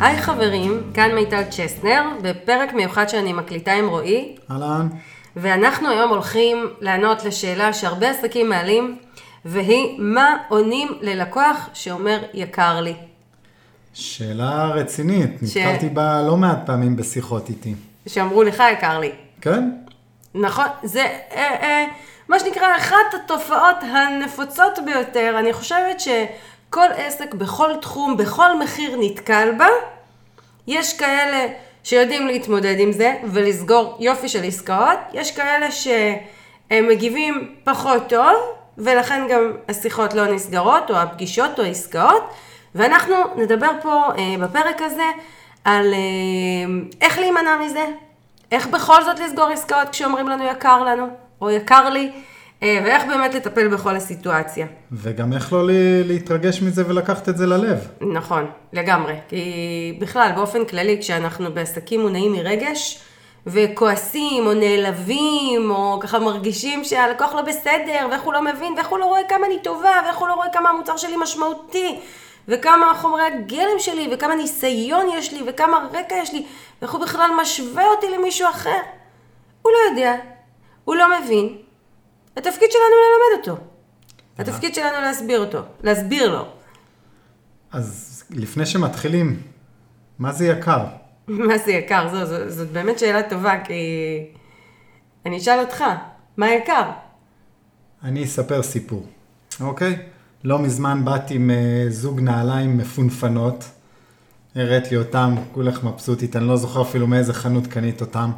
היי חברים, כאן מיטל צ'סנר, בפרק מיוחד שאני מקליטה עם רועי, אהלן. ואנחנו היום הולכים לענות לשאלה שהרבה עסקים מעלים, והיא, מה עונים ללקוח שאומר יקר לי? שאלה רצינית, נתקלתי בה לא מעט פעמים בשיחות איתי. שאמרו לך יקר לי. כן? נכון, זה אה, אה, מה שנקרא אחת התופעות הנפוצות ביותר. אני חושבת שכל עסק בכל תחום, בכל מחיר נתקל בה. יש כאלה שיודעים להתמודד עם זה ולסגור יופי של עסקאות, יש כאלה שהם מגיבים פחות טוב, ולכן גם השיחות לא נסגרות, או הפגישות או העסקאות, ואנחנו נדבר פה אה, בפרק הזה על אה, איך להימנע מזה, איך בכל זאת לסגור עסקאות כשאומרים לנו יקר לנו, או יקר לי, ואיך באמת לטפל בכל הסיטואציה. וגם איך לא להתרגש מזה ולקחת את זה ללב. נכון, לגמרי. כי בכלל, באופן כללי, כשאנחנו בעסקים מונעים מרגש, וכועסים, או נעלבים, או ככה מרגישים שהלקוח לא בסדר, ואיך הוא לא מבין, ואיך הוא לא רואה כמה אני טובה, ואיך הוא לא רואה כמה המוצר שלי משמעותי, וכמה חומרי הגלם שלי, וכמה ניסיון יש לי, וכמה רקע יש לי, ואיך הוא בכלל משווה אותי למישהו אחר. הוא לא יודע, הוא לא מבין. התפקיד שלנו ללמד אותו. התפקיד שלנו להסביר אותו, להסביר לו. אז לפני שמתחילים, מה זה יקר? מה זה יקר? זו, זו, זאת באמת שאלה טובה, כי אני אשאל אותך, מה יקר? אני אספר סיפור, אוקיי? לא מזמן באתי עם אה, זוג נעליים מפונפנות, הראת לי אותם, כולך מבסוטית, אני לא זוכר אפילו מאיזה חנות קנית אותם,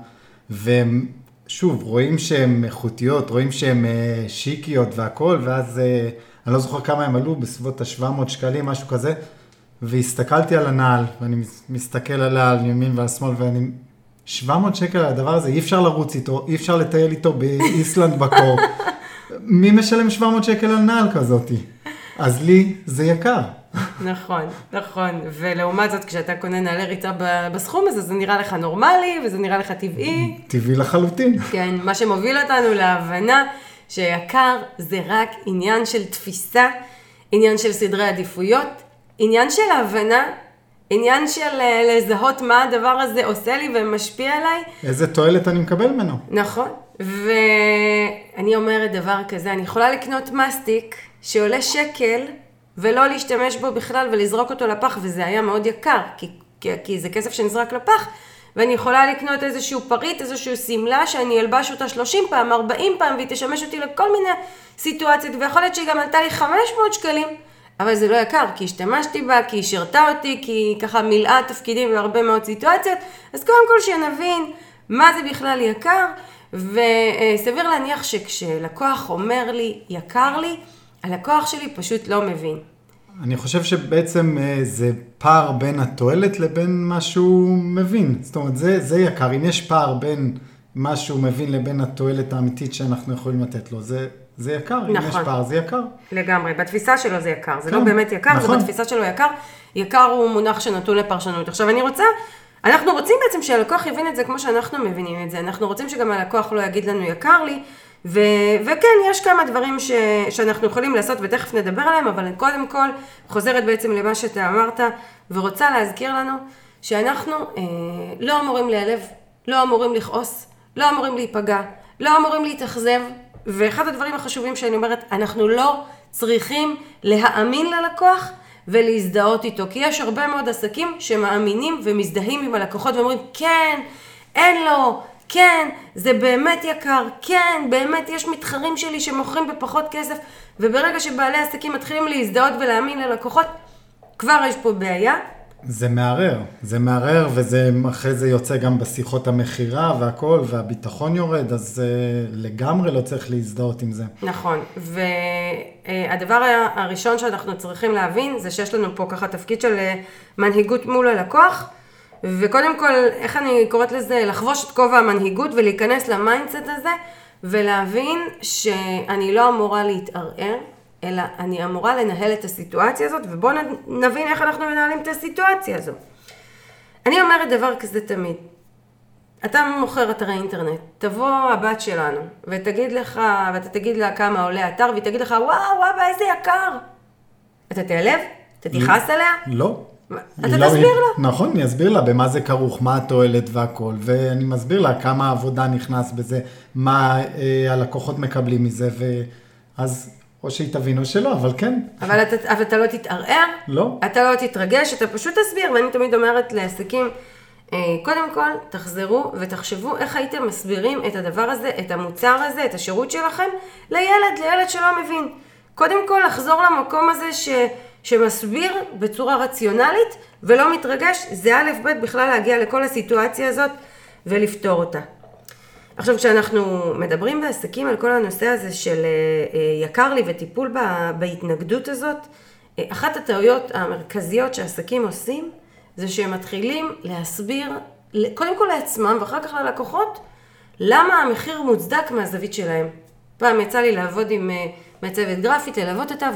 ושוב, רואים שהן איכותיות, רואים שהן אה, שיקיות והכל, ואז אה, אני לא זוכר כמה הם עלו, בסביבות ה-700 שקלים, משהו כזה, והסתכלתי על הנעל, ואני מס- מסתכל עליה על ימין ועל שמאל, ואני... 700 שקל על הדבר הזה, אי אפשר לרוץ איתו, אי אפשר לטייל איתו באיסלנד בקור. מי משלם 700 שקל על נעל כזאתי? אז לי זה יקר. נכון, נכון. ולעומת זאת, כשאתה קונה נעלי ריצה בסכום הזה, זה נראה לך נורמלי, וזה נראה לך טבעי. טבעי לחלוטין. כן, מה שמוביל אותנו להבנה שיקר זה רק עניין של תפיסה, עניין של סדרי עדיפויות, עניין של הבנה, עניין של אה, לזהות מה הדבר הזה עושה לי ומשפיע עליי. איזה תועלת אני מקבל ממנו. נכון. ואני אומרת דבר כזה, אני יכולה לקנות מסטיק שעולה שקל ולא להשתמש בו בכלל ולזרוק אותו לפח, וזה היה מאוד יקר, כי, כי, כי זה כסף שנזרק לפח, ואני יכולה לקנות איזשהו פריט, איזושהי שמלה שאני אלבש אותה 30 פעם, 40 פעם, והיא תשמש אותי לכל מיני סיטואציות, ויכול להיות שהיא גם עלתה לי 500 שקלים, אבל זה לא יקר, כי השתמשתי בה, כי היא שירתה אותי, כי היא ככה מילאה תפקידים בהרבה מאוד סיטואציות, אז קודם כל שנבין מה זה בכלל יקר, וסביר להניח שכשלקוח אומר לי יקר לי, הלקוח שלי פשוט לא מבין. אני חושב שבעצם אה, זה פער בין התועלת לבין מה שהוא מבין. זאת אומרת, זה, זה יקר. אם יש פער בין מה שהוא מבין לבין התועלת האמיתית שאנחנו יכולים לתת לו, זה, זה יקר. אם יש נכון. פער, זה יקר. לגמרי, בתפיסה שלו זה יקר, זה כן, לא באמת יקר, נכון. זה בתפיסה שלו יקר. יקר הוא מונח שנתון לפרשנות. עכשיו אני רוצה, אנחנו רוצים בעצם שהלקוח יבין את זה כמו שאנחנו מבינים את זה, אנחנו רוצים שגם הלקוח לא יגיד לנו יקר לי, ו- וכן, יש כמה דברים ש- שאנחנו יכולים לעשות ותכף נדבר עליהם, אבל קודם כל חוזרת בעצם למה שאתה אמרת, ורוצה להזכיר לנו שאנחנו אה, לא אמורים להיעלב, לא אמורים לכעוס, לא אמורים להיפגע, לא אמורים להתאכזב, ואחד הדברים החשובים שאני אומרת, אנחנו לא צריכים להאמין ללקוח ולהזדהות איתו, כי יש הרבה מאוד עסקים שמאמינים ומזדהים עם הלקוחות ואומרים, כן, אין לו, כן, זה באמת יקר, כן, באמת יש מתחרים שלי שמוכרים בפחות כסף, וברגע שבעלי עסקים מתחילים להזדהות ולהאמין ללקוחות, כבר יש פה בעיה. זה מערער, זה מערער וזה אחרי זה יוצא גם בשיחות המכירה והכל והביטחון יורד, אז uh, לגמרי לא צריך להזדהות עם זה. נכון, והדבר הראשון שאנחנו צריכים להבין זה שיש לנו פה ככה תפקיד של אה, מנהיגות מול הלקוח, וקודם כל, איך אני קוראת לזה, לחבוש את כובע המנהיגות ולהיכנס ל mindset הזה, ולהבין שאני לא אמורה להתערער, אלא אני אמורה לנהל את הסיטואציה הזאת, ובואו נבין איך אנחנו מנהלים את הסיטואציה הזו. אני אומרת דבר כזה תמיד, אתה מוכר אתרי אינטרנט, תבוא הבת שלנו ותגיד לך, ואתה תגיד לה כמה עולה האתר, והיא תגיד לך, וואו, וואו, איזה יקר. אתה תיעלב? אתה תכעס עליה? לא, אתה לא- תסביר לה. נכון, אני אסביר לה במה זה כרוך, מה התועלת והכל, ואני מסביר לה כמה עבודה נכנס בזה, מה אה, הלקוחות מקבלים מזה, ואז או שהיא תבין או שלא, אבל כן, אבל אתה, אבל אתה לא תתערער, לא. אתה לא תתרגש, אתה פשוט תסביר, ואני תמיד אומרת לעסקים, אה, קודם כל, תחזרו ותחשבו איך הייתם מסבירים את הדבר הזה, את המוצר הזה, את השירות שלכם, לילד, לילד שלא מבין. קודם כל, לחזור למקום הזה ש, שמסביר בצורה רציונלית ולא מתרגש, זה א' ב' בכלל להגיע לכל הסיטואציה הזאת ולפתור אותה. עכשיו, כשאנחנו מדברים בעסקים על כל הנושא הזה של אה, אה, יקר לי וטיפול בהתנגדות הזאת, אה, אחת הטעויות המרכזיות שעסקים עושים, זה שהם מתחילים להסביר, קודם כל לעצמם ואחר כך ללקוחות, למה המחיר מוצדק מהזווית שלהם. פעם יצא לי לעבוד עם מעצבת גרפית, ללוות אותה,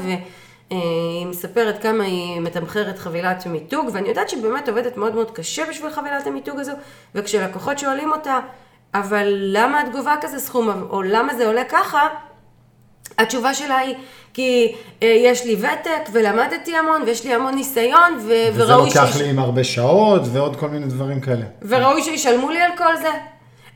והיא מספרת כמה היא מתמחרת חבילת מיתוג, ואני יודעת שהיא באמת עובדת מאוד מאוד קשה בשביל חבילת המיתוג הזו, וכשלקוחות שואלים אותה, אבל למה את גובה כזה סכום, או למה זה עולה ככה, התשובה שלה היא, כי אה, יש לי ותק ולמדתי המון ויש לי המון ניסיון ו- וזה וראוי, לוקח שיש- לי עם הרבה שעות ועוד כל מיני דברים כאלה. וראוי שישלמו לי על כל זה.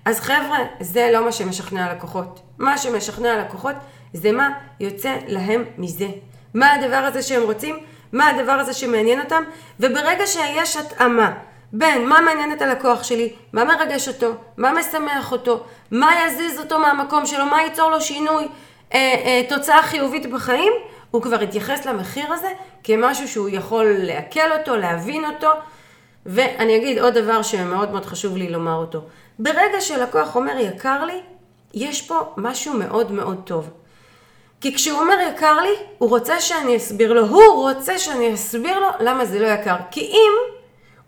אז חבר'ה, זה לא מה שמשכנע לקוחות. מה שמשכנע לקוחות זה מה יוצא להם מזה. מה הדבר הזה שהם רוצים, מה הדבר הזה שמעניין אותם, וברגע שיש התאמה בין מה מעניין את הלקוח שלי, מה מרגש אותו, מה משמח אותו, מה יזיז אותו מהמקום שלו, מה ייצור לו שינוי, אה, אה, תוצאה חיובית בחיים, הוא כבר יתייחס למחיר הזה כמשהו שהוא יכול לעכל אותו, להבין אותו, ואני אגיד עוד דבר שמאוד מאוד חשוב לי לומר אותו. ברגע שלקוח אומר יקר לי, יש פה משהו מאוד מאוד טוב. כי כשהוא אומר יקר לי, הוא רוצה שאני אסביר לו, הוא רוצה שאני אסביר לו למה זה לא יקר. כי אם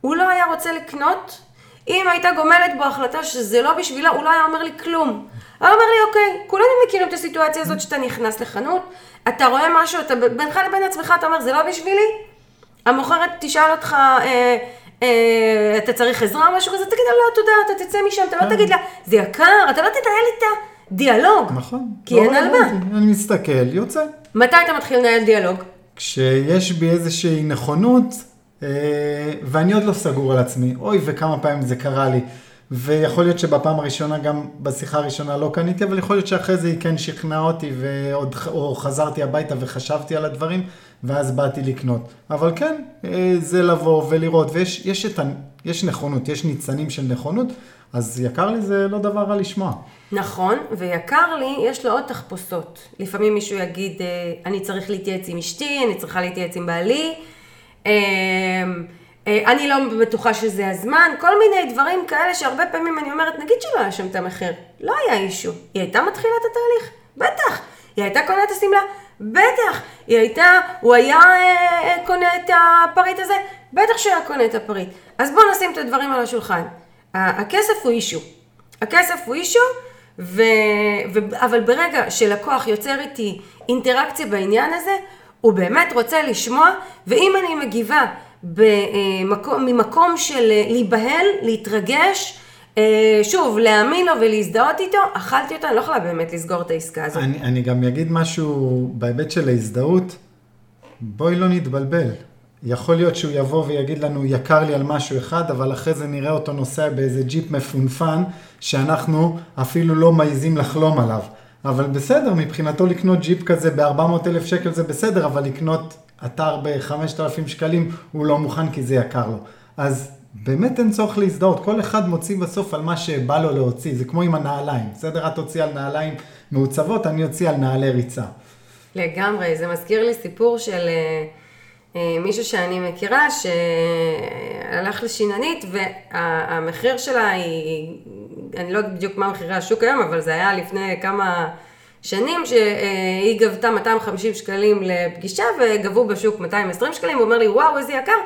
הוא לא היה רוצה לקנות, אם הייתה גומלת בו החלטה שזה לא בשבילה, הוא לא היה אומר לי כלום. היה אומר לי, אוקיי, כולנו מכירים את הסיטואציה הזאת שאתה נכנס לחנות, אתה רואה משהו, אתה בינך לבין עצמך, אתה אומר, זה לא בשבילי? המוכרת תשאל אותך, אה, אה, אתה צריך עזרה או משהו כזה, תגיד לה, לא, תודה, אתה תצא משם, אתה לא תגיד לה, זה יקר, אתה לא תנהל איתה דיאלוג. נכון. כי לא אין על מה. אני מסתכל, יוצא. מתי אתה מתחיל לנהל דיאלוג? כשיש בי איזושהי נכונות, אה, ואני עוד לא סגור על עצמי, אוי וכמה פעמים זה קרה לי, ויכול להיות שבפעם הראשונה, גם בשיחה הראשונה לא קניתי, אבל יכול להיות שאחרי זה היא כן שכנעה אותי, ועוד, או חזרתי הביתה וחשבתי על הדברים, ואז באתי לקנות. אבל כן, אה, זה לבוא ולראות, ויש יש את ה... יש נכונות, יש ניצנים של נכונות, אז יקר לי זה לא דבר רע לשמוע. נכון, ויקר לי, יש לו עוד תחפושות. לפעמים מישהו יגיד, אה, אני צריך להתייעץ עם אשתי, אני צריכה להתייעץ עם בעלי, אה, אה, אני לא בטוחה שזה הזמן, כל מיני דברים כאלה שהרבה פעמים אני אומרת, נגיד שלא היה שם את המחיר, לא היה אישו. היא הייתה מתחילה את התהליך? בטח. היא הייתה קונה את השמלה? בטח. היא הייתה, הוא היה קונה את הפריט הזה? בטח שהוא היה קונה את הפריט. אז בואו נשים את הדברים על השולחן. הכסף הוא אישו. הכסף הוא אישו, ו... ו... אבל ברגע שלקוח יוצר איתי אינטראקציה בעניין הזה, הוא באמת רוצה לשמוע, ואם אני מגיבה במקום, ממקום של אה, להיבהל, להתרגש, אה, שוב, להאמין לו ולהזדהות איתו, אכלתי אותו, אני לא יכולה באמת לסגור את העסקה הזאת. אני, אני גם אגיד משהו בהיבט של ההזדהות, בואי לא נתבלבל. יכול להיות שהוא יבוא ויגיד לנו, יקר לי על משהו אחד, אבל אחרי זה נראה אותו נוסע באיזה ג'יפ מפונפן, שאנחנו אפילו לא מעיזים לחלום עליו. אבל בסדר, מבחינתו לקנות ג'יפ כזה ב-400 אלף שקל זה בסדר, אבל לקנות אתר ב-5,000 שקלים הוא לא מוכן כי זה יקר לו. אז באמת אין צורך להזדהות, כל אחד מוציא בסוף על מה שבא לו להוציא, זה כמו עם הנעליים, בסדר? את תוציא על נעליים מעוצבות, אני אוציא על נעלי ריצה. לגמרי, זה מזכיר לי סיפור של אה, מישהו שאני מכירה שהלך לשיננית והמחיר שלה היא, אני לא יודעת בדיוק מה מחירי השוק היום, אבל זה היה לפני כמה שנים שהיא גבתה 250 שקלים לפגישה וגבו בשוק 220 שקלים, הוא אומר לי וואו איזה יקר,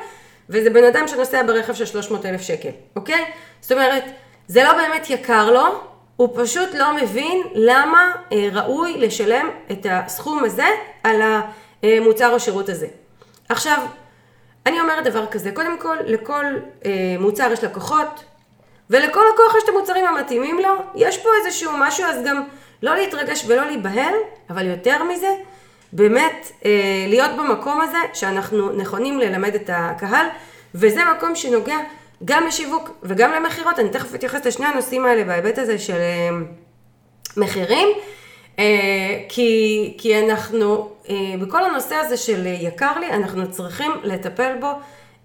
וזה בן אדם שנוסע ברכב של 300 אלף שקל, אוקיי? זאת אומרת, זה לא באמת יקר לו, הוא פשוט לא מבין למה אה, ראוי לשלם את הסכום הזה על המוצר או שירות הזה. עכשיו, אני אומרת דבר כזה, קודם כל, לכל אה, מוצר יש לקוחות, ולכל לקוח יש את המוצרים המתאימים לו, יש פה איזשהו משהו, אז גם לא להתרגש ולא להיבהל, אבל יותר מזה, באמת אה, להיות במקום הזה שאנחנו נכונים ללמד את הקהל, וזה מקום שנוגע גם לשיווק וגם למכירות. אני תכף אתייחס לשני הנושאים האלה בהיבט הזה של אה, מחירים. אה, כי, כי אנחנו, אה, בכל הנושא הזה של יקר לי, אנחנו צריכים לטפל בו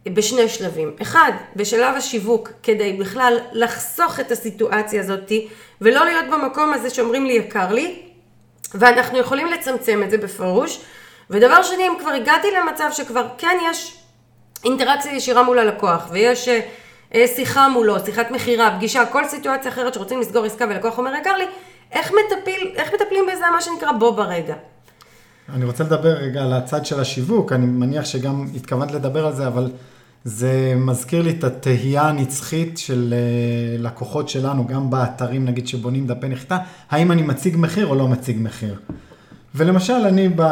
בשני שלבים. אחד, בשלב השיווק, כדי בכלל לחסוך את הסיטואציה הזאת, ולא להיות במקום הזה שאומרים לי יקר לי, ואנחנו יכולים לצמצם את זה בפירוש. ודבר שני, אם כבר הגעתי למצב שכבר כן יש אינטראקציה ישירה מול הלקוח, ויש אה, שיחה מולו, שיחת מכירה, פגישה, כל סיטואציה אחרת שרוצים לסגור עסקה ולקוח אומר יקר לי, איך, מטפל, איך מטפלים בזה, מה שנקרא בו ברגע. אני רוצה לדבר רגע על הצד של השיווק, אני מניח שגם התכוונת לדבר על זה, אבל זה מזכיר לי את התהייה הנצחית של אה, לקוחות שלנו, גם באתרים נגיד שבונים דפי נחיתה, האם אני מציג מחיר או לא מציג מחיר. ולמשל אני ב...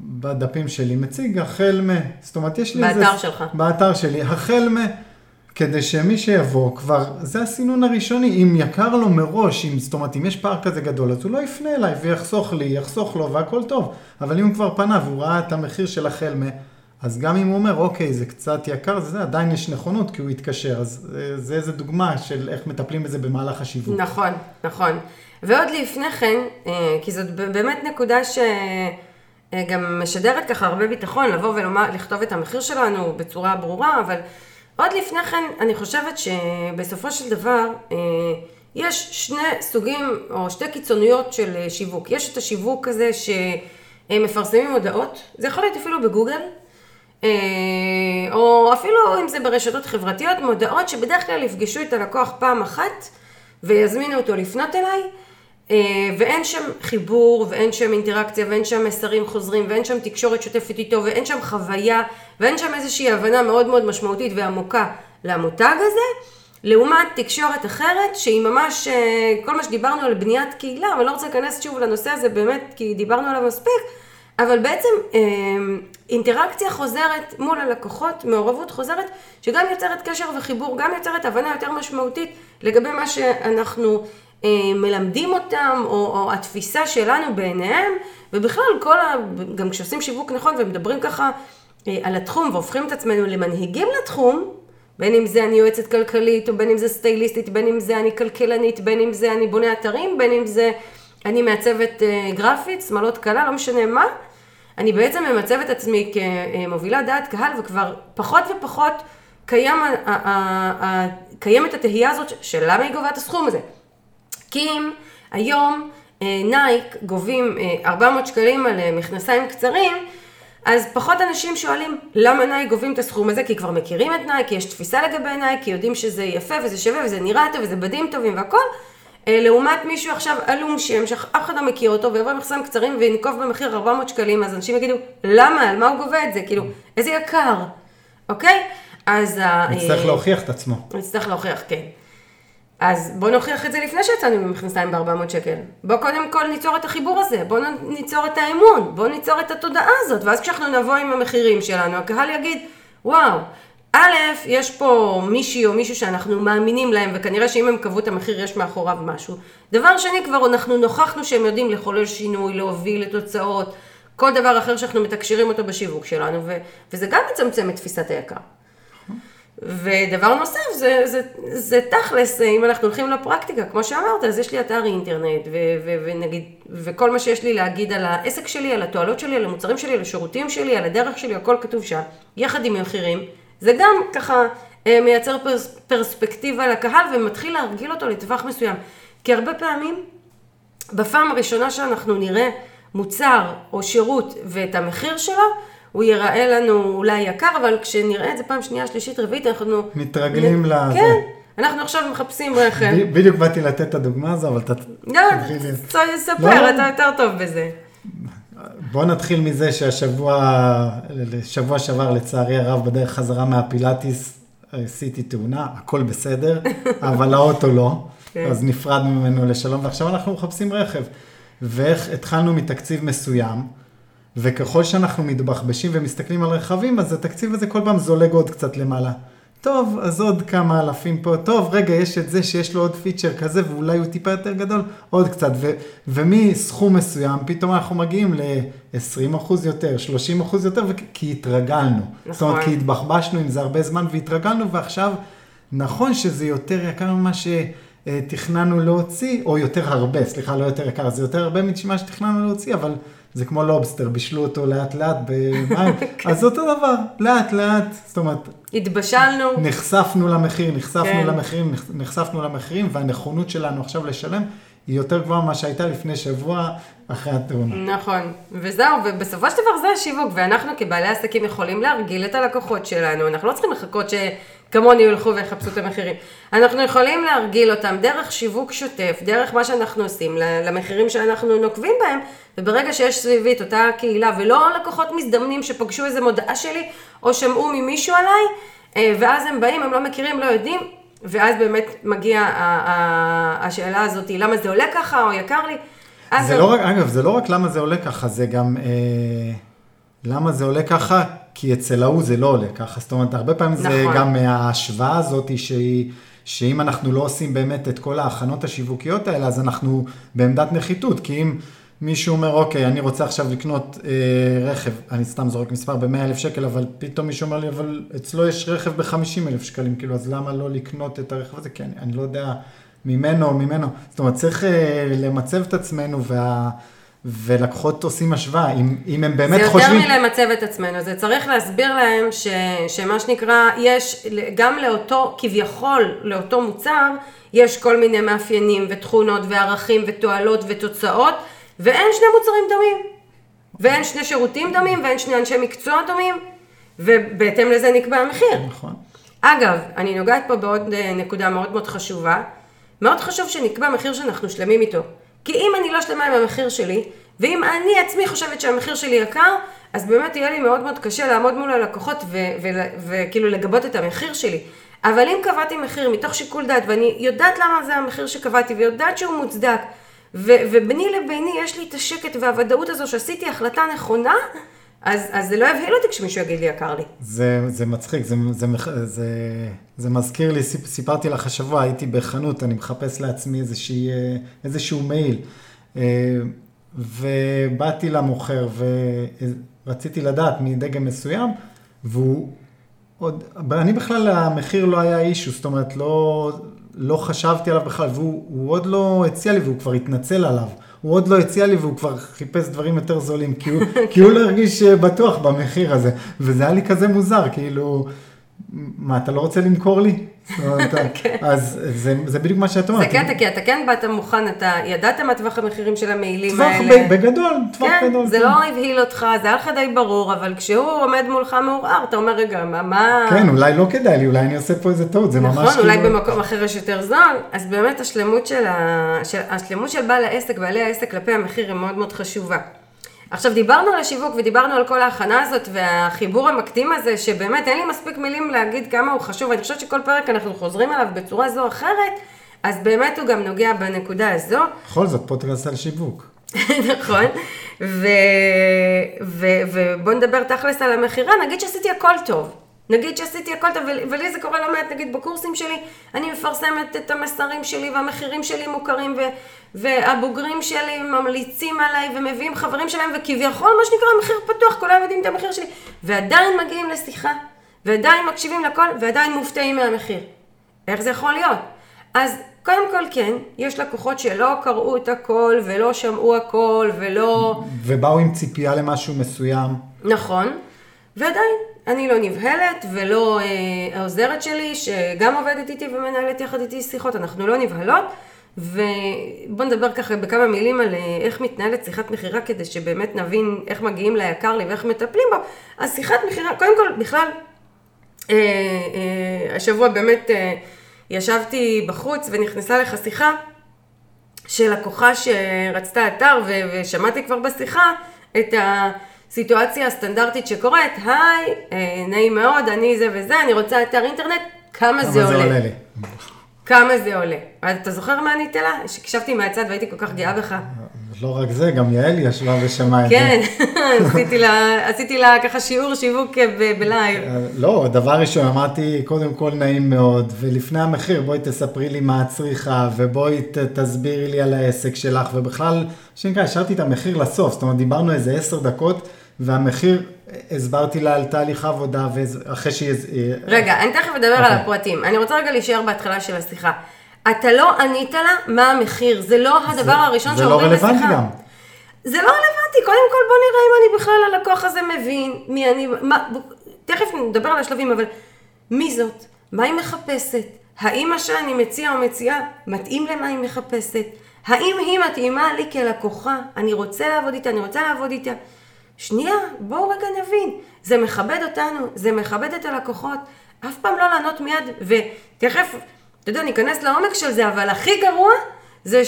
בדפים שלי מציג החל מ... זאת אומרת, יש לי באתר איזה... באתר שלך. באתר שלי, החל מ... כדי שמי שיבוא כבר, זה הסינון הראשוני, אם יקר לו מראש, אם, זאת אומרת, אם יש פער כזה גדול, אז הוא לא יפנה אליי ויחסוך לי, יחסוך לו והכל טוב. אבל אם הוא כבר פנה והוא ראה את המחיר של החל מ... אז גם אם הוא אומר, אוקיי, זה קצת יקר, זה, עדיין יש נכונות כי הוא התקשר. אז אה, זה איזה דוגמה של איך מטפלים בזה במהלך השיווק. נכון, נכון. ועוד לפני כן, אה, כי זאת באמת נקודה שגם משדרת ככה הרבה ביטחון, לבוא ולומר, לכתוב את המחיר שלנו בצורה ברורה, אבל עוד לפני כן, אני חושבת שבסופו של דבר, אה, יש שני סוגים או שתי קיצוניות של שיווק. יש את השיווק הזה שמפרסמים הודעות, זה יכול להיות אפילו בגוגל, אה, או אפילו אם זה ברשתות חברתיות, מודעות שבדרך כלל יפגשו את הלקוח פעם אחת ויזמינו אותו לפנות אליי, אה, ואין שם חיבור ואין שם אינטראקציה ואין שם מסרים חוזרים ואין שם תקשורת שוטפת איתו ואין שם חוויה ואין שם איזושהי הבנה מאוד מאוד משמעותית ועמוקה למותג הזה. לעומת תקשורת אחרת שהיא ממש, אה, כל מה שדיברנו על בניית קהילה, אבל לא רוצה להיכנס שוב לנושא הזה באמת כי דיברנו עליו מספיק, אבל בעצם אה, אינטראקציה חוזרת מול הלקוחות, מעורבות חוזרת, שגם יוצרת קשר וחיבור, גם יוצרת הבנה יותר משמעותית לגבי מה שאנחנו אה, מלמדים אותם, או, או התפיסה שלנו בעיניהם, ובכלל כל ה... גם כשעושים שיווק נכון ומדברים ככה אה, על התחום והופכים את עצמנו למנהיגים לתחום, בין אם זה אני יועצת כלכלית, או בין אם זה סטייליסטית, בין אם זה אני כלכלנית, בין אם זה אני בונה אתרים, בין אם זה אני מעצבת גרפית, שמאלות קלה, לא משנה מה. אני בעצם ממצב את עצמי כמובילת דעת קהל, וכבר פחות ופחות קיים, קיימת התהייה הזאת של למה היא גובה את הסכום הזה. אם היום אה, נייק גובים 400 אה, שקלים על אה, מכנסיים קצרים, אז פחות אנשים שואלים למה נייק גובים את הסכום הזה, כי כבר מכירים את נייק, כי יש תפיסה לגבי נייק, כי יודעים שזה יפה וזה שווה וזה נראה טוב וזה בדים טובים והכל, לעומת מישהו עכשיו עלום שם, שאף אחד לא מכיר אותו, ויבוא עם מכנסיים קצרים וינקוב במחיר 400 שקלים, אז אנשים יגידו, למה? על מה הוא גובה את זה? כאילו, איזה יקר, אוקיי? אז... נצטרך להוכיח את עצמו. נצטרך להוכיח, כן. אז בואו נוכיח את זה לפני שיצאנו ממכנסיים ב-400 שקל. בואו קודם כל ניצור את החיבור הזה, בואו ניצור את האמון, בואו ניצור את התודעה הזאת, ואז כשאנחנו נבוא עם המחירים שלנו, הקהל יגיד, וואו, א', יש פה מישהי או מישהו שאנחנו מאמינים להם, וכנראה שאם הם קבעו את המחיר יש מאחוריו משהו. דבר שני, כבר אנחנו נוכחנו שהם יודעים לחולל שינוי, להוביל לתוצאות, כל דבר אחר שאנחנו מתקשרים אותו בשיווק שלנו, ו- וזה גם מצמצם את תפיסת היקר. ודבר נוסף, זה, זה, זה, תכלס, אם אנחנו הולכים לפרקטיקה, כמו שאמרת, אז יש לי אתר אינטרנט, ו, ו, ונגיד, וכל מה שיש לי להגיד על העסק שלי, על התועלות שלי, על המוצרים שלי, על השירותים שלי, על הדרך שלי, הכל כתוב שם, יחד עם מחירים. זה גם ככה אה, מייצר פרס, פרספקטיבה לקהל ומתחיל להרגיל אותו לטווח מסוים. כי הרבה פעמים, בפעם הראשונה שאנחנו נראה מוצר או שירות ואת המחיר שלו, הוא ייראה לנו אולי יקר, אבל כשנראה את זה פעם שנייה, שלישית, רביעית, אנחנו... מתרגלים לזה. כן, אנחנו עכשיו מחפשים רכב. בדיוק באתי לתת את הדוגמה הזו, אבל אתה... לא, ספר, לא. אתה יותר טוב בזה. בוא נתחיל מזה שהשבוע, שבוע שעבר לצערי הרב בדרך חזרה מהפילאטיס עשיתי תאונה, הכל בסדר, אבל האוטו לא, כן. אז נפרדנו ממנו לשלום, ועכשיו אנחנו מחפשים רכב. ואיך התחלנו מתקציב מסוים, וככל שאנחנו מתבחבשים ומסתכלים על רכבים, אז התקציב הזה כל פעם זולג עוד קצת למעלה. טוב, אז עוד כמה אלפים פה, טוב, רגע, יש את זה שיש לו עוד פיצ'ר כזה, ואולי הוא טיפה יותר גדול, עוד קצת, ו- ומסכום מסוים, פתאום אנחנו מגיעים ל-20% יותר, 30% יותר, ו- כי התרגלנו. נכון. זאת אומרת, כי התבחבשנו עם זה הרבה זמן והתרגלנו, ועכשיו, נכון שזה יותר יקר ממה שתכננו להוציא, או יותר הרבה, סליחה, לא יותר יקר, זה יותר הרבה ממה שתכננו להוציא, אבל זה כמו לובסטר, בישלו אותו לאט לאט במים, אז אותו דבר, לאט לאט, זאת אומרת, התבשלנו, נחשפנו למחיר, נחשפנו כן. למחירים, נחש- נחשפנו למחירים, והנכונות שלנו עכשיו לשלם היא יותר גבוהה ממה שהייתה לפני שבוע אחרי התאונה. נכון, וזהו, ובסופו של דבר זה השיווק, ואנחנו כבעלי עסקים יכולים להרגיל את הלקוחות שלנו, אנחנו לא צריכים לחכות שכמוני ילכו ויחפשו את המחירים. אנחנו יכולים להרגיל אותם דרך שיווק שוטף, דרך מה שאנחנו עושים, למחירים שאנחנו נוקבים בהם, וברגע שיש סביבי את אותה קהילה, ולא לקוחות מזדמנים שפגשו איזה מודעה שלי, או שמעו ממישהו עליי, אה, ואז הם באים, הם לא מכירים, לא יודעים, ואז באמת מגיעה השאלה הזאת, למה זה עולה ככה, או יקר לי. זה לא רק, אגב, זה לא רק למה זה עולה ככה, זה גם אה, למה זה עולה ככה, כי אצל ההוא זה לא עולה ככה. זאת אומרת, הרבה פעמים זה נכון. גם ההשוואה הזאת שהיא... שאם אנחנו לא עושים באמת את כל ההכנות השיווקיות האלה, אז אנחנו בעמדת נחיתות, כי אם מישהו אומר, אוקיי, אני רוצה עכשיו לקנות אה, רכב, אני סתם זורק מספר ב-100 אלף שקל, אבל פתאום מישהו אומר לי, אבל אצלו יש רכב ב-50 אלף שקלים, כאילו, אז למה לא לקנות את הרכב הזה? כי אני, אני לא יודע ממנו או ממנו. זאת אומרת, צריך אה, למצב את עצמנו, וה... ולקוחות עושים השוואה, אם, אם הם באמת זה יותר חושבים... מלמצב את עצמנו, זה צריך להסביר להם ש, שמה שנקרא, יש גם לאותו, כביכול, לאותו מוצר, יש כל מיני מאפיינים ותכונות וערכים ותועלות ותוצאות, ואין שני מוצרים דומים. ואין שני שירותים דומים, ואין שני אנשי מקצוע דומים, ובהתאם לזה נקבע המחיר. נכון. אגב, אני נוגעת פה בעוד אה, נקודה מאוד מאוד חשובה. מאוד חשוב שנקבע מחיר שאנחנו שלמים איתו. כי אם אני לא שלמה עם המחיר שלי, ואם אני עצמי חושבת שהמחיר שלי יקר, אז באמת יהיה לי מאוד מאוד קשה לעמוד מול הלקוחות וכאילו לגבות את המחיר שלי. אבל אם קבעתי מחיר מתוך שיקול דעת, ואני יודעת למה זה המחיר שקבעתי, ויודעת שהוא מוצדק, וביני לביני יש לי את השקט והוודאות הזו שעשיתי החלטה נכונה, אז, אז זה לא יבהיל אותי כשמישהו יגיד לי יקר לי. זה, זה מצחיק, זה, זה, זה, זה מזכיר לי, סיפ, סיפרתי לך השבוע, הייתי בחנות, אני מחפש לעצמי איזושהי, אה, איזשהו מעיל, אה, ובאתי למוכר ורציתי לדעת מדגם מסוים, והוא עוד, אני בכלל, המחיר לא היה אישו, זאת אומרת, לא, לא חשבתי עליו בכלל, והוא הוא עוד לא הציע לי והוא כבר התנצל עליו. הוא עוד לא הציע לי והוא כבר חיפש דברים יותר זולים, כי הוא, כי הוא לא הרגיש אה, בטוח במחיר הזה. וזה היה לי כזה מוזר, כאילו, מה, אתה לא רוצה למכור לי? אומרת, אז זה, זה בדיוק מה שאת זה אומרת. קטע, כי אתה כן באת מוכן, אתה ידעת מה טווח המחירים של המעילים טווח האלה. ב- בגדול, טווח כן, גדול. זה כן. לא הבהיל אותך, זה היה לך די ברור, אבל כשהוא עומד מולך מעורער, אתה אומר, רגע, מה, מה... כן, אולי לא כדאי לי, אולי אני עושה פה איזה טעות, זה ממש נכון, אולי כאילו- במקום אחר יש יותר זול, אז באמת השלמות של, ה... של... השלמות של בעל העסק, בעלי העסק כלפי המחיר היא מאוד מאוד חשובה. עכשיו דיברנו על השיווק ודיברנו על כל ההכנה הזאת והחיבור המקדים הזה, שבאמת אין לי מספיק מילים להגיד כמה הוא חשוב, אני חושבת שכל פרק אנחנו חוזרים עליו בצורה זו או אחרת, אז באמת הוא גם נוגע בנקודה הזו. בכל זאת, פודקאסט על שיווק. נכון, ו... ו... ובוא נדבר תכלס על המכירה, נגיד שעשיתי הכל טוב. נגיד שעשיתי הכל טוב, ול- ולי זה קורה לא מעט, נגיד בקורסים שלי, אני מפרסמת את המסרים שלי והמחירים שלי מוכרים, ו... והבוגרים שלי ממליצים עליי ומביאים חברים שלהם, וכביכול מה שנקרא מחיר פתוח, כולם יודעים את המחיר שלי, ועדיין מגיעים לשיחה, ועדיין מקשיבים לכל, ועדיין מופתעים מהמחיר. איך זה יכול להיות? אז קודם כל כן, יש לקוחות שלא קראו את הכל ולא שמעו הכל ולא... ובאו עם ציפייה למשהו מסוים. נכון, ועדיין, אני לא נבהלת ולא אה, העוזרת שלי, שגם עובדת איתי ומנהלת יחד איתי שיחות, אנחנו לא נבהלות. ובואו נדבר ככה בכמה מילים על אה, איך מתנהלת שיחת מכירה כדי שבאמת נבין איך מגיעים ליקר לי ואיך מטפלים בו. אז שיחת מכירה, קודם כל, בכלל, אה, אה, השבוע באמת אה, ישבתי בחוץ ונכנסה לך שיחה של לקוחה שרצתה אתר ושמעתי כבר בשיחה את הסיטואציה הסטנדרטית שקורית, היי, אה, נעים מאוד, אני זה וזה, אני רוצה אתר אינטרנט, כמה, כמה זה עולה? לי. כמה זה עולה? אתה זוכר מה עניתי לה? שהקשבתי מהצד והייתי כל כך גאה בך. לא רק זה, גם יעל ישבה ושמעה את זה. כן, עשיתי לה, עשיתי לה ככה שיעור שיווק ב- בלייב. אה, לא, דבר ראשון, אמרתי, קודם כל נעים מאוד, ולפני המחיר, בואי תספרי לי מה את צריכה, ובואי תסבירי לי על העסק שלך, ובכלל, שנקרא, השארתי את המחיר לסוף, זאת אומרת, דיברנו איזה עשר דקות, והמחיר, הסברתי לה על תהליך העבודה, ואחרי שהיא... רגע, אני תכף אדבר על אוקיי. הפרטים. אני רוצה רגע להישאר בהתחלה של השיחה. אתה לא ענית לה מה המחיר, זה לא הדבר הראשון זה לא שאומרים בשיחה. רלוונטי גם. זה לא רלוונטי, קודם כל בוא נראה אם אני בכלל הלקוח הזה מבין, מי אני, מה, תכף נדבר על השלבים, אבל מי זאת? מה היא מחפשת? האם מה שאני מציע או מציעה מתאים למה היא מחפשת? האם היא מתאימה לי כלקוחה? אני רוצה לעבוד איתה, אני רוצה לעבוד איתה. שנייה, בואו רגע נבין. זה מכבד אותנו, זה מכבד את הלקוחות. אף פעם לא לענות מיד, ותכף, אתה יודע, ניכנס לעומק של זה, אבל הכי גרוע זה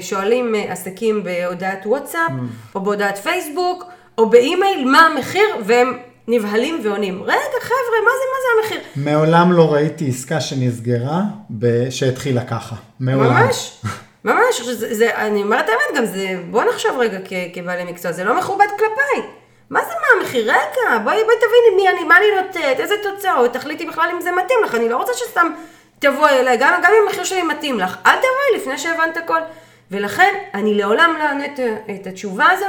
ששואלים עסקים בהודעת וואטסאפ, או בהודעת פייסבוק, או באימייל, מה המחיר, והם נבהלים ועונים. רגע, חבר'ה, מה זה, מה זה המחיר? מעולם לא ראיתי עסקה שנסגרה שהתחילה ככה. מעולם. ממש, ממש, זה, זה, אני אומרת האמת גם, זה, בוא נחשוב רגע כ, כבעלי מקצוע, זה לא מכובד כלפיי. מה זה מה המחיר? רגע, בואי, בואי תביני מי אני, מה אני נותנת, איזה תוצאות, תחליטי בכלל אם זה מתאים לך, אני לא רוצה שסתם תבואי אליי, גם, גם אם המחיר שלי מתאים לך, אל תבואי לפני שהבנת הכל. ולכן, אני לעולם לא אענה את, את התשובה הזו,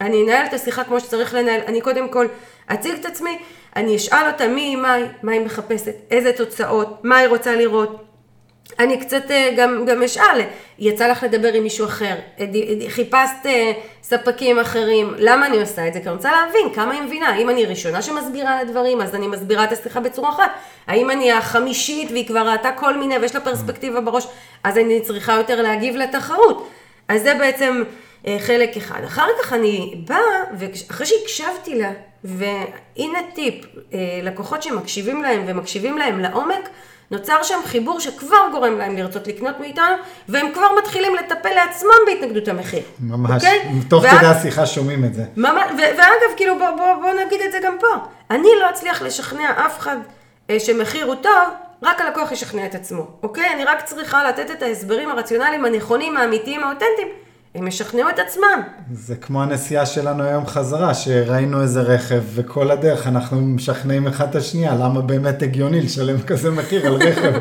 אני אנהל את השיחה כמו שצריך לנהל, אני קודם כל אציג את עצמי, אני אשאל אותה מי היא, מה היא, מה היא מחפשת, איזה תוצאות, מה היא רוצה לראות. אני קצת אה, גם, גם אשאל, יצא לך לדבר עם מישהו אחר, חיפשת אה, ספקים אחרים, למה אני עושה את זה? כי אני רוצה להבין כמה היא מבינה, האם אני ראשונה שמסבירה על הדברים, אז אני מסבירה את השיחה בצורה אחת, האם אני החמישית והיא כבר ראתה כל מיני ויש לה פרספקטיבה בראש, אז אני צריכה יותר להגיב לתחרות. אז זה בעצם אה, חלק אחד. אחר כך אני באה, ואחרי שהקשבתי לה, והנה טיפ, לקוחות שמקשיבים להם ומקשיבים להם לעומק, נוצר שם חיבור שכבר גורם להם לרצות לקנות מאיתנו, והם כבר מתחילים לטפל לעצמם בהתנגדות המחיר. ממש. אוקיי? תוך ואז- כדי השיחה שומעים את זה. ממש, ו- ואגב, כאילו, בוא, בוא, בוא נגיד את זה גם פה. אני לא אצליח לשכנע אף אחד אה, שמחיר הוא טוב, רק הלקוח ישכנע את עצמו, אוקיי? אני רק צריכה לתת את ההסברים הרציונליים הנכונים, האמיתיים, האותנטיים. הם ישכנעו את עצמם. זה כמו הנסיעה שלנו היום חזרה, שראינו איזה רכב, וכל הדרך אנחנו משכנעים אחד את השנייה, למה באמת הגיוני לשלם כזה מחיר על רכב.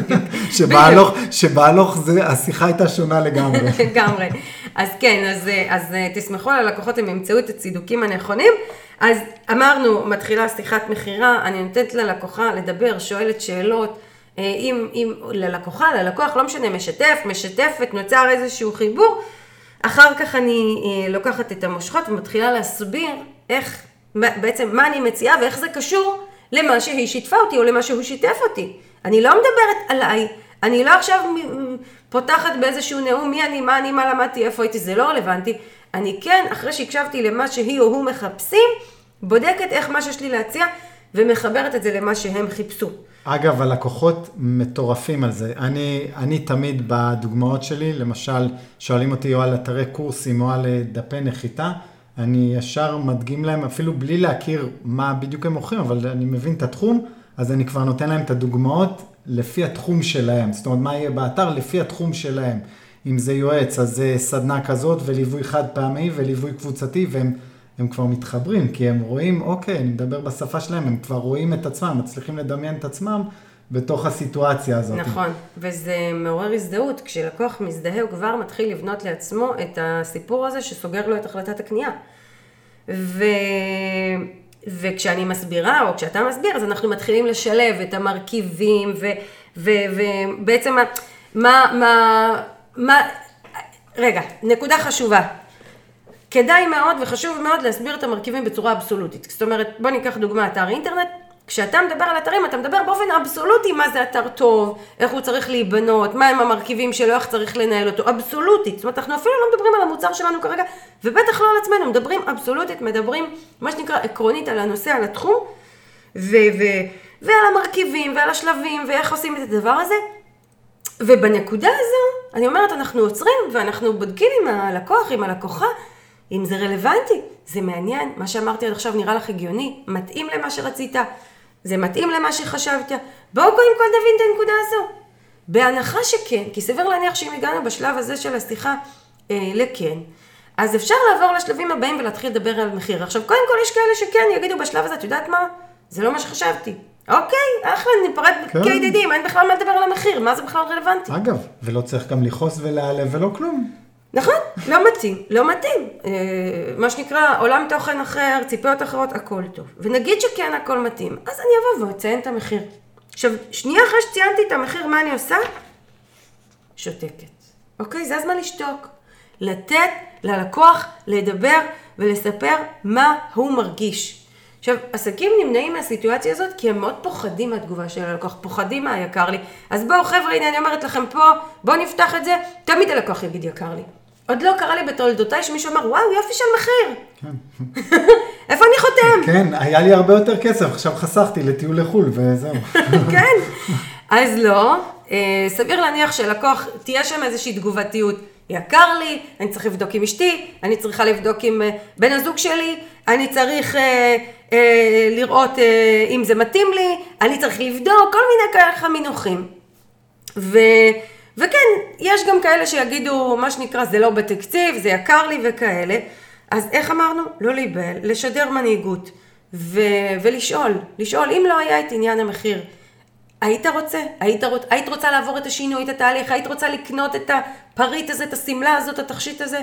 שבהלוך, שבהלוך זה, השיחה הייתה שונה לגמרי. לגמרי. אז כן, אז, אז אה, תסמכו על הלקוחות, הם ימצאו את הצידוקים הנכונים. אז אמרנו, מתחילה שיחת מכירה, אני נותנת ללקוחה לדבר, שואלת שאלות. אה, אם, אם ללקוחה, ללקוח, לא משנה, משתף, משתפת, נוצר איזשהו חיבור. אחר כך אני אה, לוקחת את המושכות ומתחילה להסביר איך, בעצם מה אני מציעה ואיך זה קשור למה שהיא שיתפה אותי או למה שהוא שיתף אותי. אני לא מדברת עליי, אני לא עכשיו פותחת באיזשהו נאום מי אני, מה אני, מה למדתי, איפה הייתי, זה לא רלוונטי. אני כן, אחרי שהקשבתי למה שהיא או הוא מחפשים, בודקת איך מה שיש לי להציע ומחברת את זה למה שהם חיפשו. אגב, הלקוחות מטורפים על זה. אני, אני תמיד בדוגמאות שלי, למשל, שואלים אותי או על אתרי קורסים או על אה, דפי נחיתה, אני ישר מדגים להם, אפילו בלי להכיר מה בדיוק הם מוכרים, אבל אני מבין את התחום, אז אני כבר נותן להם את הדוגמאות לפי התחום שלהם. זאת אומרת, מה יהיה באתר לפי התחום שלהם. אם זה יועץ, אז זה סדנה כזאת וליווי חד פעמי וליווי קבוצתי, והם הם כבר מתחברים, כי הם רואים, אוקיי, אני מדבר בשפה שלהם, הם כבר רואים את עצמם, מצליחים לדמיין את עצמם בתוך הסיטואציה הזאת. נכון, וזה מעורר הזדהות. כשלקוח מזדהה, הוא כבר מתחיל לבנות לעצמו את הסיפור הזה שסוגר לו את החלטת הקנייה. ו... וכשאני מסבירה, או כשאתה מסביר, אז אנחנו מתחילים לשלב את המרכיבים, ו... ו... ובעצם מה... מה... מה... רגע, נקודה חשובה. כדאי מאוד וחשוב מאוד להסביר את המרכיבים בצורה אבסולוטית. זאת אומרת, בוא ניקח דוגמה, אתר אינטרנט. כשאתה מדבר על אתרים, אתה מדבר באופן אבסולוטי מה זה אתר טוב, איך הוא צריך להיבנות, מה הם המרכיבים שלו, איך צריך לנהל אותו, אבסולוטית. זאת אומרת, אנחנו אפילו לא מדברים על המוצר שלנו כרגע, ובטח לא על עצמנו, מדברים אבסולוטית, מדברים, מה שנקרא, עקרונית על הנושא, על התחום, ו- ו- ועל המרכיבים, ועל השלבים, ואיך עושים את הדבר הזה. ובנקודה הזו, אני אומרת, אנחנו עוצרים, ואנחנו בודקים עם הלקוח, עם הלקוחה, אם זה רלוונטי, זה מעניין, מה שאמרתי עד עכשיו נראה לך הגיוני, מתאים למה שרצית, זה מתאים למה שחשבת, בואו קודם כל נבין את הנקודה הזו. בהנחה שכן, כי סביר להניח שאם הגענו בשלב הזה של השיחה אה, לכן, אז אפשר לעבור לשלבים הבאים ולהתחיל לדבר על מחיר. עכשיו, קודם כל יש כאלה שכן יגידו בשלב הזה, את יודעת מה? זה לא מה שחשבתי. אוקיי, אחלה, ניפרד כן. כידידים, אין בכלל מה לדבר על המחיר, מה זה בכלל רלוונטי? אגב, ולא צריך גם לכעוס ולהיעלב ולא כלום. נכון, לא מתאים, לא מתאים. אה, מה שנקרא, עולם תוכן אחר, ציפיות אחרות, הכל טוב. ונגיד שכן הכל מתאים, אז אני אבוא ואציין את המחיר. עכשיו, שנייה אחרי שציינתי את המחיר, מה אני עושה? שותקת. אוקיי? זה הזמן לשתוק. לתת ללקוח לדבר ולספר מה הוא מרגיש. עכשיו, עסקים נמנעים מהסיטואציה הזאת כי הם מאוד פוחדים מהתגובה של הלקוח, פוחדים מה יקר לי. אז בואו חבר'ה, הנה אני אומרת לכם פה, בואו נפתח את זה, תמיד הלקוח יגיד יקר לי. עוד לא קרה לי בתולדותיי שמישהו אמר, וואו, יופי של מחיר. איפה אני חותם? כן, היה לי הרבה יותר כסף, עכשיו חסכתי לטיול לחו"ל וזהו. כן. אז לא, אה, סביר להניח שלקוח, תהיה שם איזושהי תגובתיות. יקר לי, אני צריך לבדוק עם אשתי, אני צריכה לבדוק עם אה, בן הזוג שלי, אני צריך אה, אה, לראות אה, אם זה מתאים לי, אני צריך לבדוק, כל מיני ככה מינוחים. ו, וכן, יש גם כאלה שיגידו, מה שנקרא, זה לא בתקציב, זה יקר לי וכאלה. אז איך אמרנו? לא להיבהל, לשדר מנהיגות ו, ולשאול, לשאול, אם לא היה את עניין המחיר, היית רוצה? היית, רוצ... היית רוצה לעבור את השינוי, את התהליך? היית רוצה לקנות את הפריט הזה, את השמלה הזאת, את התכשיט הזה?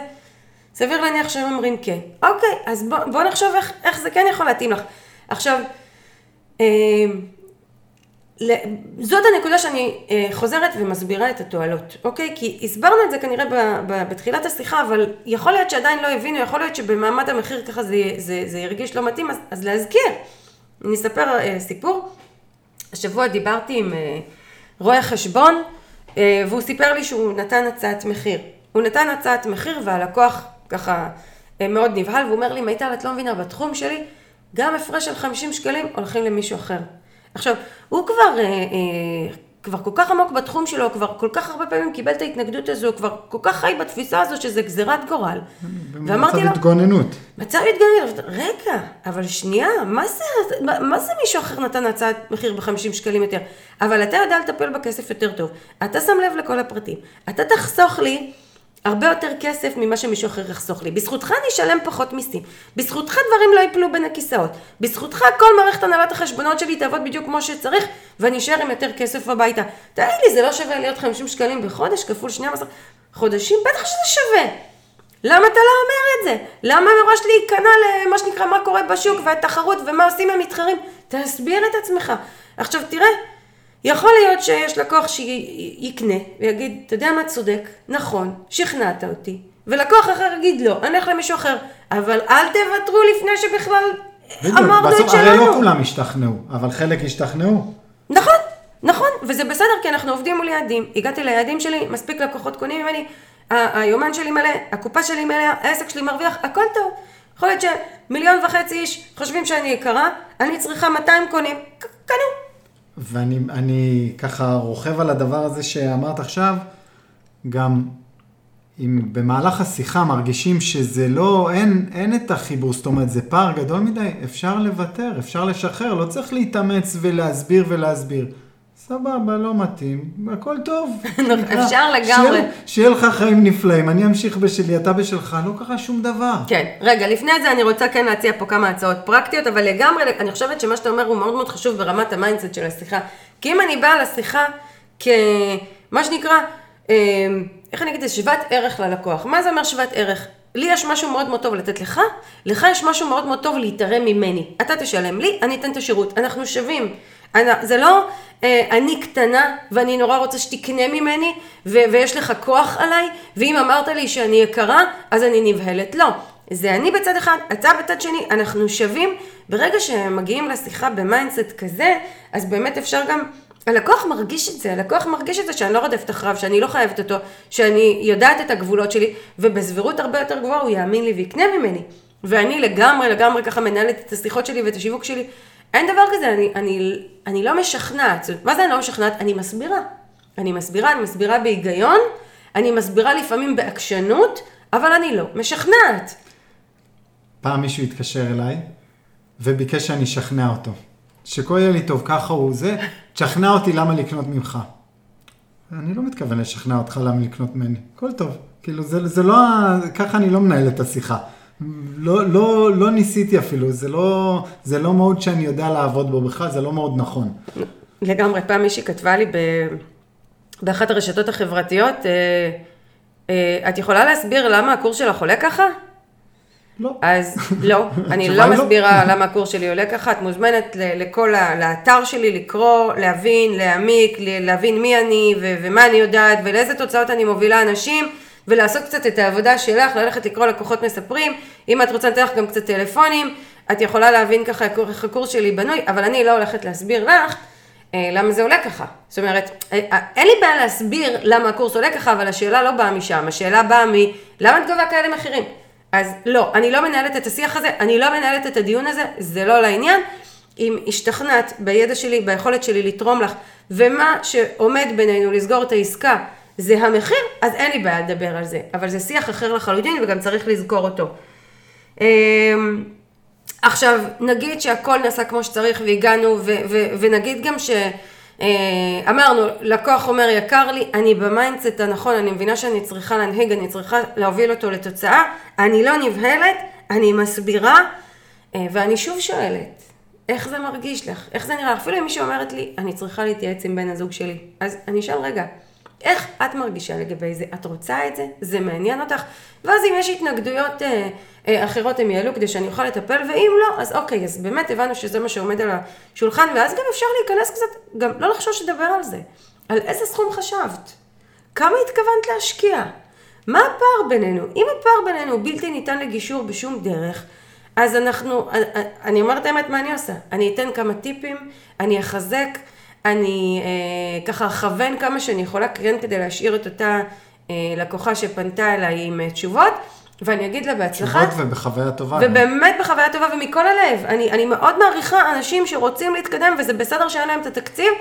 סביר להניח שהם אומרים כן. אוקיי, אז בוא, בוא נחשוב איך, איך זה כן יכול להתאים לך. עכשיו, אה, זאת הנקודה שאני אה, חוזרת ומסבירה את התועלות, אוקיי? כי הסברנו את זה כנראה ב, ב, בתחילת השיחה, אבל יכול להיות שעדיין לא הבינו, יכול להיות שבמעמד המחיר ככה זה, זה, זה ירגיש לא מתאים, אז, אז להזכיר. אני אספר אה, סיפור. השבוע דיברתי עם אה, רואה חשבון, אה, והוא סיפר לי שהוא נתן הצעת מחיר. הוא נתן הצעת מחיר והלקוח ככה אה, מאוד נבהל, והוא אומר לי, מיטל, את לא מבינה, בתחום שלי, גם הפרש של 50 שקלים הולכים למישהו אחר. עכשיו, הוא כבר, אה, אה, כבר כל כך עמוק בתחום שלו, כבר כל כך הרבה פעמים קיבל את ההתנגדות הזו, הוא כבר כל כך חי בתפיסה הזו שזה גזירת גורל. במצב התגוננות. מצב התגוננות, רגע, אבל שנייה, מה זה, מה, מה זה מישהו אחר נתן הצעת מחיר ב-50 שקלים יותר? אבל אתה יודע לטפל בכסף יותר טוב, אתה שם לב לכל הפרטים, אתה תחסוך לי הרבה יותר כסף ממה שמישהו אחר יחסוך לי. בזכותך אני אשלם פחות מיסים. בזכותך דברים לא ייפלו בין הכיסאות. בזכותך כל מערכת הנהלת החשבונות שלי תעבוד בדיוק כמו שצריך, ואני אשאר עם יותר כסף הביתה. תגיד לי, זה לא שווה להיות 50 שקלים בחודש כפול 12 חודשים? בטח שזה שווה. למה אתה לא אומר את זה? למה מראש להיכנע למה שנקרא מה קורה בשוק והתחרות ומה עושים המתחרים? תסביר את עצמך. עכשיו תראה, יכול להיות שיש לקוח שיקנה ויגיד, אתה יודע מה צודק, נכון, שכנעת אותי, ולקוח אחר יגיד לא, אני אלך למישהו אחר, אבל אל תוותרו לפני שבכלל אמרנו את שלנו. הרי לא כולם השתכנעו, אבל חלק השתכנעו. נכון, נכון, וזה בסדר, כי אנחנו עובדים מול יעדים. הגעתי ליעדים שלי, מספיק לקוחות קונים ממני, היומן שלי מלא, הקופה שלי מלאה, העסק שלי מרוויח, הכל טוב. יכול להיות שמיליון וחצי איש חושבים שאני יקרה, אני צריכה 200 קונים, קנו. ואני אני ככה רוכב על הדבר הזה שאמרת עכשיו, גם אם במהלך השיחה מרגישים שזה לא, אין, אין את החיבור, זאת אומרת, זה פער גדול מדי, אפשר לוותר, אפשר לשחרר, לא צריך להתאמץ ולהסביר ולהסביר. סבבה, לא מתאים, הכל טוב. אפשר לגמרי. שיהיה לך חיים נפלאים, אני אמשיך בשלי, אתה בשלך, לא קרה שום דבר. כן, רגע, לפני זה אני רוצה כן להציע פה כמה הצעות פרקטיות, אבל לגמרי, אני חושבת שמה שאתה אומר הוא מאוד מאוד חשוב ברמת ה mindset של השיחה. כי אם אני באה לשיחה כמה שנקרא, אה, איך אני אגיד את זה, שוות ערך ללקוח. מה זה אומר שוות ערך? לי יש משהו מאוד מאוד טוב לתת לך, לך יש משהו מאוד מאוד טוב להיתרם ממני. אתה תשלם לי, אני אתן את השירות. אנחנו שווים. זה לא אה, אני קטנה ואני נורא רוצה שתקנה ממני ו- ויש לך כוח עליי, ואם אמרת לי שאני יקרה, אז אני נבהלת. לא. זה אני בצד אחד, אתה בצד שני, אנחנו שווים. ברגע שמגיעים לשיחה ב mindset כזה, אז באמת אפשר גם... הלקוח מרגיש את זה, הלקוח מרגיש את זה שאני לא רודפת אחריו, שאני לא חייבת אותו, שאני יודעת את הגבולות שלי, ובסבירות הרבה יותר גבוהה הוא יאמין לי ויקנה ממני. ואני לגמרי לגמרי ככה מנהלת את השיחות שלי ואת השיווק שלי אין דבר כזה, אני, אני, אני לא משכנעת. מה זה אני לא משכנעת? אני מסבירה. אני מסבירה, אני מסבירה בהיגיון, אני מסבירה לפעמים בעקשנות, אבל אני לא משכנעת. פעם מישהו התקשר אליי וביקש שאני אשכנע אותו. שכל יהיה לי טוב, ככה הוא זה, תשכנע אותי למה לקנות ממך. אני לא מתכוון לשכנע אותך למה לקנות ממני, הכל טוב. כאילו, זה, זה לא, ככה אני לא מנהל את השיחה. לא, לא, לא ניסיתי אפילו, זה לא, זה לא מוד שאני יודע לעבוד בו בכלל, זה לא מאוד נכון. לגמרי, פעם מישהי כתבה לי ב... באחת הרשתות החברתיות, אה, אה, את יכולה להסביר למה הקורס שלך עולה ככה? לא. אז לא, אני לא לא. מסבירה למה הקורס שלי עולה ככה, את מוזמנת לכל ה... לאתר שלי לקרוא, להבין, להעמיק, להבין מי אני ו- ומה אני יודעת ולאיזה תוצאות אני מובילה אנשים ולעשות קצת את העבודה שלך, ללכת לקרוא לקוחות מספרים, אם את רוצה לתת לך גם קצת טלפונים, את יכולה להבין ככה איך הקורס שלי בנוי, אבל אני לא הולכת להסביר לך אה, למה זה עולה ככה. זאת אומרת, אה, אה, אין לי בעיה להסביר למה הקורס עולה ככה, אבל השאלה לא באה משם, השאלה באה מ... למה את גובה כאלה מחירים? אז לא, אני לא מנהלת את השיח הזה, אני לא מנהלת את הדיון הזה, זה לא לעניין. אם השתכנעת בידע שלי, ביכולת שלי לתרום לך, ומה שעומד בינינו לסגור את העסקה זה המחיר, אז אין לי בעיה לדבר על זה. אבל זה שיח אחר לחלוטין וגם צריך לזכור אותו. אמ, עכשיו, נגיד שהכל נעשה כמו שצריך והגענו, ונגיד גם ש... אה, אמרנו, לקוח אומר יקר לי, אני ב mindset הנכון, אני מבינה שאני צריכה להנהיג, אני צריכה להוביל אותו לתוצאה, אני לא נבהלת, אני מסבירה, אה, ואני שוב שואלת, איך זה מרגיש לך? איך זה נראה? אפילו אם מישהי אומרת לי, אני צריכה להתייעץ עם בן הזוג שלי, אז אני אשאל רגע, איך את מרגישה לגבי זה? את רוצה את זה? זה מעניין אותך? ואז אם יש התנגדויות אה, אה, אחרות הם יעלו כדי שאני אוכל לטפל, ואם לא, אז אוקיי, אז באמת הבנו שזה מה שעומד על השולחן, ואז גם אפשר להיכנס קצת, גם לא לחשוש לדבר על זה. על איזה סכום חשבת? כמה התכוונת להשקיע? מה הפער בינינו? אם הפער בינינו בלתי ניתן לגישור בשום דרך, אז אנחנו, אני אומרת האמת מה אני עושה. אני אתן כמה טיפים, אני אחזק, אני אה, ככה אכוון כמה שאני יכולה, כן, כדי להשאיר את אותה אה, לקוחה שפנתה אליי עם אה, תשובות, ואני אגיד לה בהצלחה. תשובות ובחוויה טובה. ובאמת בחוויה טובה ומכל הלב. אני, אני מאוד מעריכה אנשים שרוצים להתקדם, וזה בסדר שאין להם את התקציב,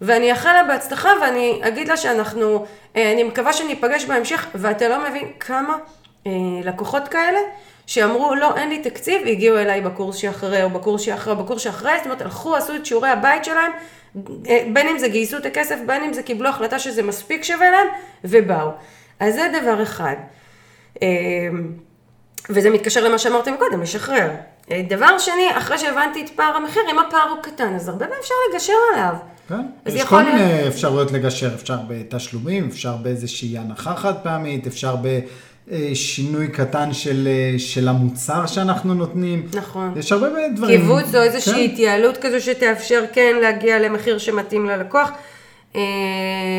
ואני אאחל לה בהצלחה, ואני אגיד לה שאנחנו, אה, אני מקווה שניפגש בהמשך, ואתה לא מבין כמה אה, לקוחות כאלה, שאמרו, לא, אין לי תקציב, הגיעו אליי בקורס שאחרי, או בקורס שאחרי, או בקורס שאחרי, זאת אומרת, הלכו, עשו את שיעורי הבית שלהם, בין אם זה גייסו את הכסף, בין אם זה קיבלו החלטה שזה מספיק שווה להם, ובאו. אז זה דבר אחד. אה, וזה מתקשר למה שאמרתם קודם, לשחרר. אה, דבר שני, אחרי שהבנתי את פער המחיר, אם הפער הוא קטן, אז הרבה פעמים אפשר לגשר עליו. כן, יש כל להיות- מיני אפשרויות לגשר, אפשר בתשלומים, אפשר באיזושהי הנחה חד פעמית, אפשר בשינוי קטן של, אה, של המוצר שאנחנו נותנים. נכון. יש הרבה דברים. קיבוץ או איזושהי כן. התייעלות כזו שתאפשר כן להגיע למחיר שמתאים ללקוח. אה,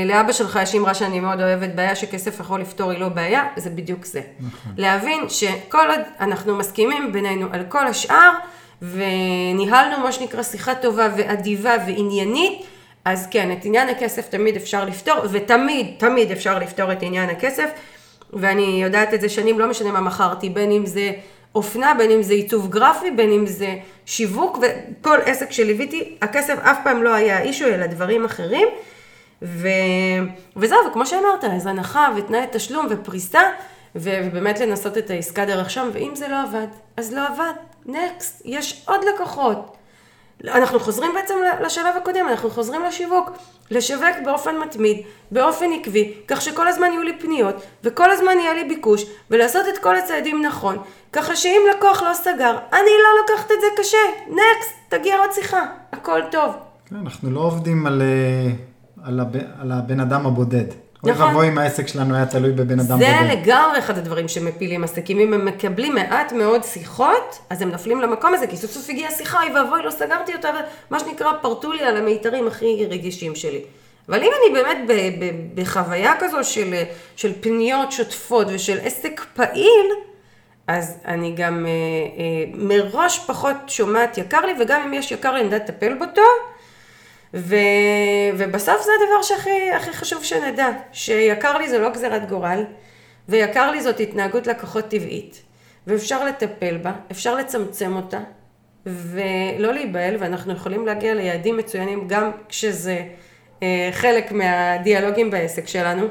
לאבא שלך יש אמרה שאני מאוד אוהבת, בעיה שכסף יכול לפתור היא לא בעיה, זה בדיוק זה. נכון. להבין שכל עוד אנחנו מסכימים בינינו על כל השאר, וניהלנו מה שנקרא שיחה טובה ואדיבה ועניינית, אז כן, את עניין הכסף תמיד אפשר לפתור, ותמיד, תמיד אפשר לפתור את עניין הכסף, ואני יודעת את זה שנים, לא משנה מה מכרתי, בין אם זה אופנה, בין אם זה עיצוב גרפי, בין אם זה שיווק, וכל עסק שליוויתי, הכסף אף פעם לא היה האישו, אלא דברים אחרים. ו... וזהו, וכמו שאמרת, אז הנחה ותנאי תשלום ופריסה, ו- ובאמת לנסות את העסקה דרך שם, ואם זה לא עבד, אז לא עבד, נקסט, יש עוד לקוחות. אנחנו חוזרים בעצם לשלב הקודם, אנחנו חוזרים לשיווק, לשווק באופן מתמיד, באופן עקבי, כך שכל הזמן יהיו לי פניות, וכל הזמן יהיה לי ביקוש, ולעשות את כל הצעדים נכון, ככה שאם לקוח לא סגר, אני לא לוקחת את זה קשה, נקסט, תגיע עוד שיחה, הכל טוב. כן, אנחנו לא עובדים על, אה, על, הב, על הבן אדם הבודד. אוי נכון. ואבוי אם העסק שלנו היה תלוי בבן אדם זה בודד. לגמרי אחד הדברים שמפילים עסקים. אם הם מקבלים מעט מאוד שיחות, אז הם נופלים למקום הזה, כי סוף סוף הגיעה שיחה, אוי ואבוי, לא סגרתי אותה, מה שנקרא, פרטו לי על המיתרים הכי רגישים שלי. אבל אם אני באמת ב- ב- בחוויה כזו של, של פניות שוטפות ושל עסק פעיל, אז אני גם אה, אה, מראש פחות שומעת יקר לי, וגם אם יש יקר לי, אני יודעת לטפל בו טוב. ו... ובסוף זה הדבר שהכי הכי חשוב שנדע, שיקר לי זה לא גזירת גורל, ויקר לי זאת התנהגות לקוחות טבעית, ואפשר לטפל בה, אפשר לצמצם אותה, ולא להיבהל, ואנחנו יכולים להגיע ליעדים מצוינים גם כשזה אה, חלק מהדיאלוגים בעסק שלנו.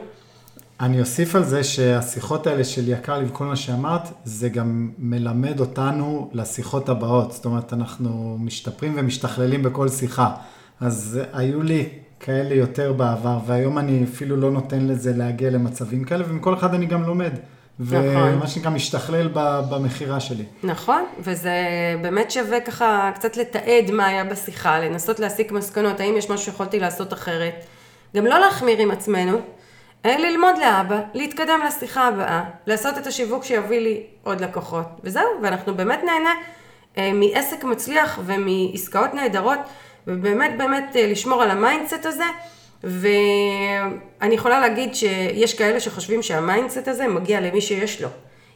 אני אוסיף על זה שהשיחות האלה של יקר לי וכל מה שאמרת, זה גם מלמד אותנו לשיחות הבאות. זאת אומרת, אנחנו משתפרים ומשתכללים בכל שיחה. אז היו לי כאלה יותר בעבר, והיום אני אפילו לא נותן לזה להגיע למצבים כאלה, ומכל אחד אני גם לומד. נכון. ומה שנקרא משתכלל במכירה שלי. נכון, וזה באמת שווה ככה קצת לתעד מה היה בשיחה, לנסות להסיק מסקנות, האם יש משהו שיכולתי לעשות אחרת. גם לא להחמיר עם עצמנו, ללמוד להבא, להתקדם לשיחה הבאה, לעשות את השיווק שיביא לי עוד לקוחות, וזהו, ואנחנו באמת נהנה אה, מעסק מצליח ומעסקאות נהדרות, ובאמת באמת אה, לשמור על ה mindset הזה. ואני יכולה להגיד שיש כאלה שחושבים שה mindset הזה מגיע למי שיש לו.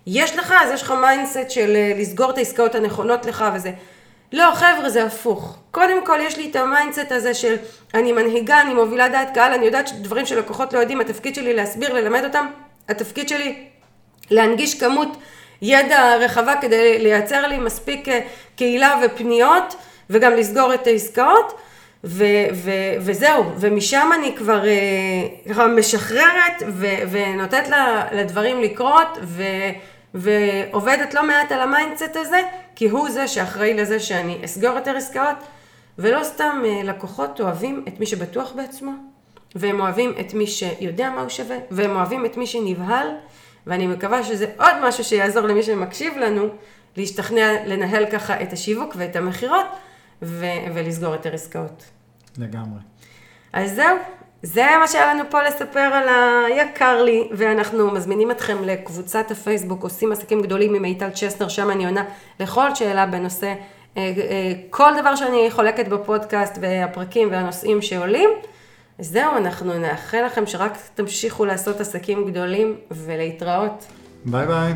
יש לך, אז יש לך mindset של אה, לסגור את העסקאות הנכונות לך וזה. לא, חבר'ה, זה הפוך. קודם כל, יש לי את ה mindset הזה של אני מנהיגה, אני מובילה דעת קהל, אני יודעת שדברים שלקוחות לא יודעים, התפקיד שלי להסביר, ללמד אותם, התפקיד שלי להנגיש כמות ידע רחבה כדי לייצר לי מספיק אה, קהילה ופניות, וגם לסגור את העסקאות. ו- ו- וזהו, ומשם אני כבר אה, ככה משחררת ו- ונותנת לדברים לקרות ו- ועובדת לא מעט על ה mindset הזה, כי הוא זה שאחראי לזה שאני אסגור יותר עסקאות, ולא סתם אה, לקוחות אוהבים את מי שבטוח בעצמו, והם אוהבים את מי שיודע מה הוא שווה, והם אוהבים את מי שנבהל, ואני מקווה שזה עוד משהו שיעזור למי שמקשיב לנו, להשתכנע לנהל ככה את השיווק ואת המכירות, ו- ולסגור יותר עסקאות. לגמרי. אז זהו, זה מה שהיה לנו פה לספר על היקר לי, ואנחנו מזמינים אתכם לקבוצת הפייסבוק עושים עסקים גדולים עם מיטל צ'סנר, שם אני עונה לכל שאלה בנושא, אה, אה, כל דבר שאני חולקת בפודקאסט והפרקים והנושאים שעולים. אז זהו, אנחנו נאחל לכם שרק תמשיכו לעשות עסקים גדולים ולהתראות. ביי ביי.